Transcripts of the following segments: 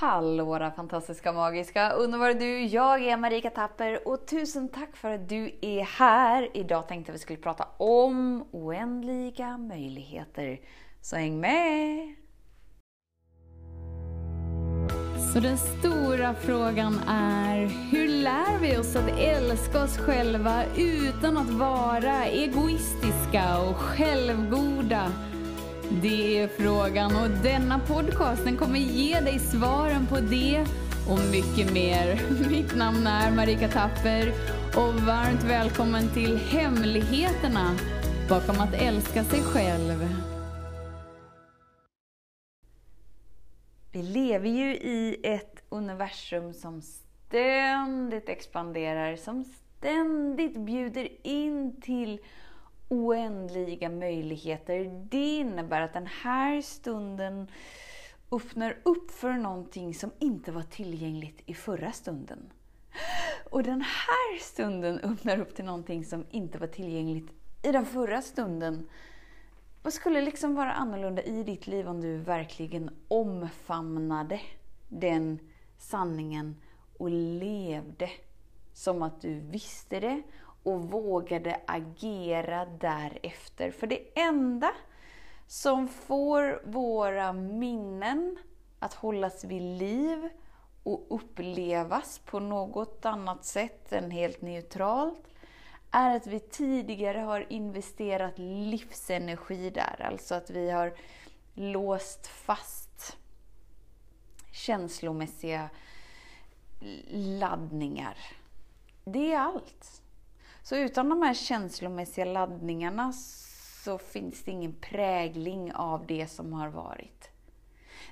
Hallå våra fantastiska, magiska, underbara du! Jag är Marika Tapper och tusen tack för att du är här! Idag tänkte jag vi skulle prata om oändliga möjligheter. Så häng med! Så den stora frågan är, hur lär vi oss att älska oss själva utan att vara egoistiska och självgoda? Det är frågan och denna podcast den kommer ge dig svaren på det och mycket mer. Mitt namn är Marika Tapper och varmt välkommen till Hemligheterna bakom att älska sig själv. Vi lever ju i ett universum som ständigt expanderar, som ständigt bjuder in till oändliga möjligheter. Det innebär att den här stunden öppnar upp för någonting som inte var tillgängligt i förra stunden. Och den här stunden öppnar upp till någonting som inte var tillgängligt i den förra stunden. Vad skulle liksom vara annorlunda i ditt liv om du verkligen omfamnade den sanningen och levde som att du visste det och vågade agera därefter. För det enda som får våra minnen att hållas vid liv och upplevas på något annat sätt än helt neutralt är att vi tidigare har investerat livsenergi där. Alltså att vi har låst fast känslomässiga laddningar. Det är allt. Så utan de här känslomässiga laddningarna så finns det ingen prägling av det som har varit.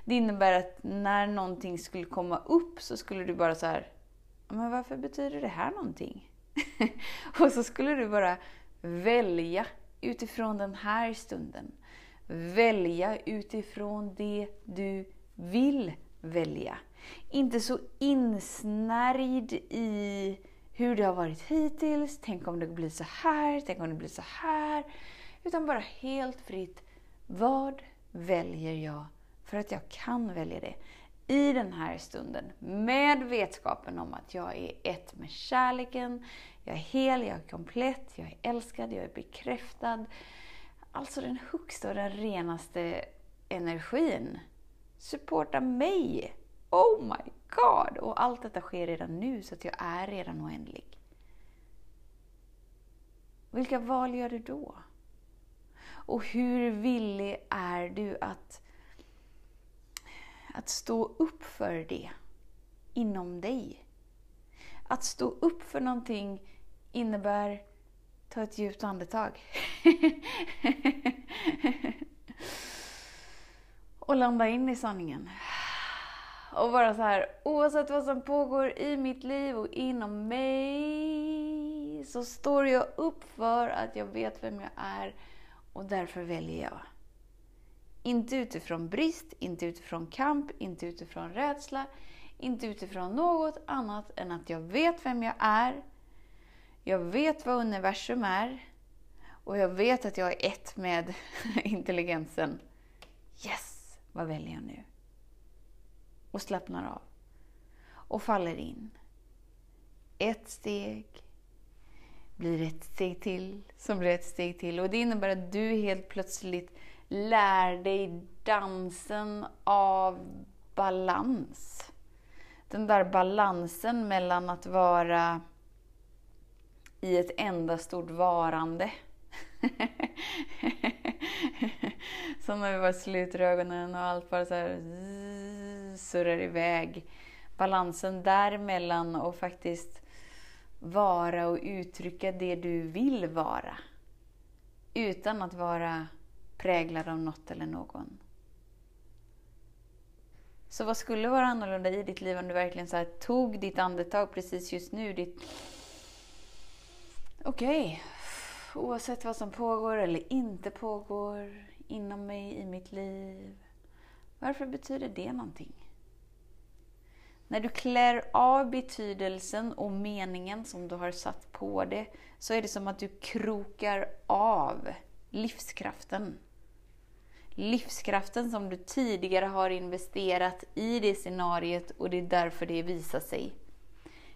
Det innebär att när någonting skulle komma upp så skulle du bara så här, men varför betyder det här någonting? och så skulle du bara välja utifrån den här stunden. Välja utifrån det du vill välja. Inte så insnärjd i hur det har varit hittills, tänk om det blir så här, tänk om det blir så här. Utan bara helt fritt, vad väljer jag för att jag kan välja det i den här stunden med vetskapen om att jag är ett med kärleken, jag är hel, jag är komplett, jag är älskad, jag är bekräftad. Alltså den högsta och den renaste energin. Supporta mig! Oh my god! Och allt detta sker redan nu, så att jag är redan oändlig. Vilka val gör du då? Och hur villig är du att, att stå upp för det inom dig? Att stå upp för någonting innebär ta ett djupt andetag. och landa in i sanningen. Och bara så här, oavsett vad som pågår i mitt liv och inom mig, så står jag upp för att jag vet vem jag är och därför väljer jag. Inte utifrån brist, inte utifrån kamp, inte utifrån rädsla, inte utifrån något annat än att jag vet vem jag är. Jag vet vad universum är. Och jag vet att jag är ett med intelligensen. Yes! Vad väljer jag nu? Och slappnar av. Och faller in. Ett steg blir ett steg till, som blir ett steg till. Och det innebär att du helt plötsligt lär dig dansen av balans. Den där balansen mellan att vara i ett enda stort varande. Som när vi bara sluter ögonen och allt bara så här surrar iväg. Balansen däremellan och faktiskt vara och uttrycka det du vill vara. Utan att vara präglad av något eller någon. Så vad skulle vara annorlunda i ditt liv om du verkligen så tog ditt andetag precis just nu? Ditt... Okej, okay. oavsett vad som pågår eller inte pågår inom mig, i mitt liv. Varför betyder det någonting? När du klär av betydelsen och meningen som du har satt på det, så är det som att du krokar av livskraften. livskraften som du tidigare har investerat i det scenariet och det är därför det visar sig.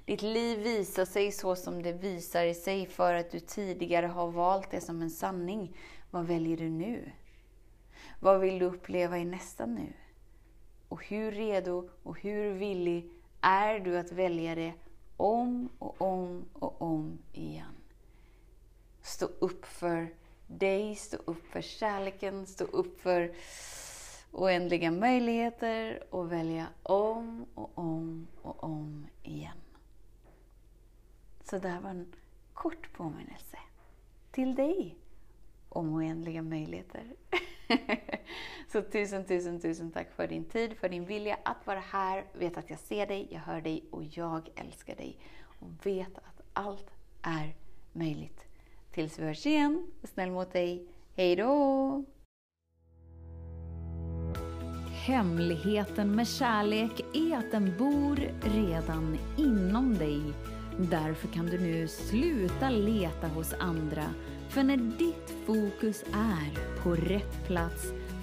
Ditt liv visar sig så som det visar sig för att du tidigare har valt det som en sanning. Vad väljer du nu? Vad vill du uppleva i nästa nu? Och hur redo och hur villig är du att välja det om och om och om igen? Stå upp för dig, stå upp för kärleken, stå upp för oändliga möjligheter och välja om och om och om igen. Så det här var en kort påminnelse till dig om oändliga möjligheter. Så tusen, tusen, tusen tack för din tid, för din vilja att vara här. Vet att jag ser dig, jag hör dig och jag älskar dig. Och vet att allt är möjligt. Tills vi hörs igen, snäll mot dig. Hej då! Hemligheten med kärlek är att den bor redan inom dig. Därför kan du nu sluta leta hos andra. För när ditt fokus är på rätt plats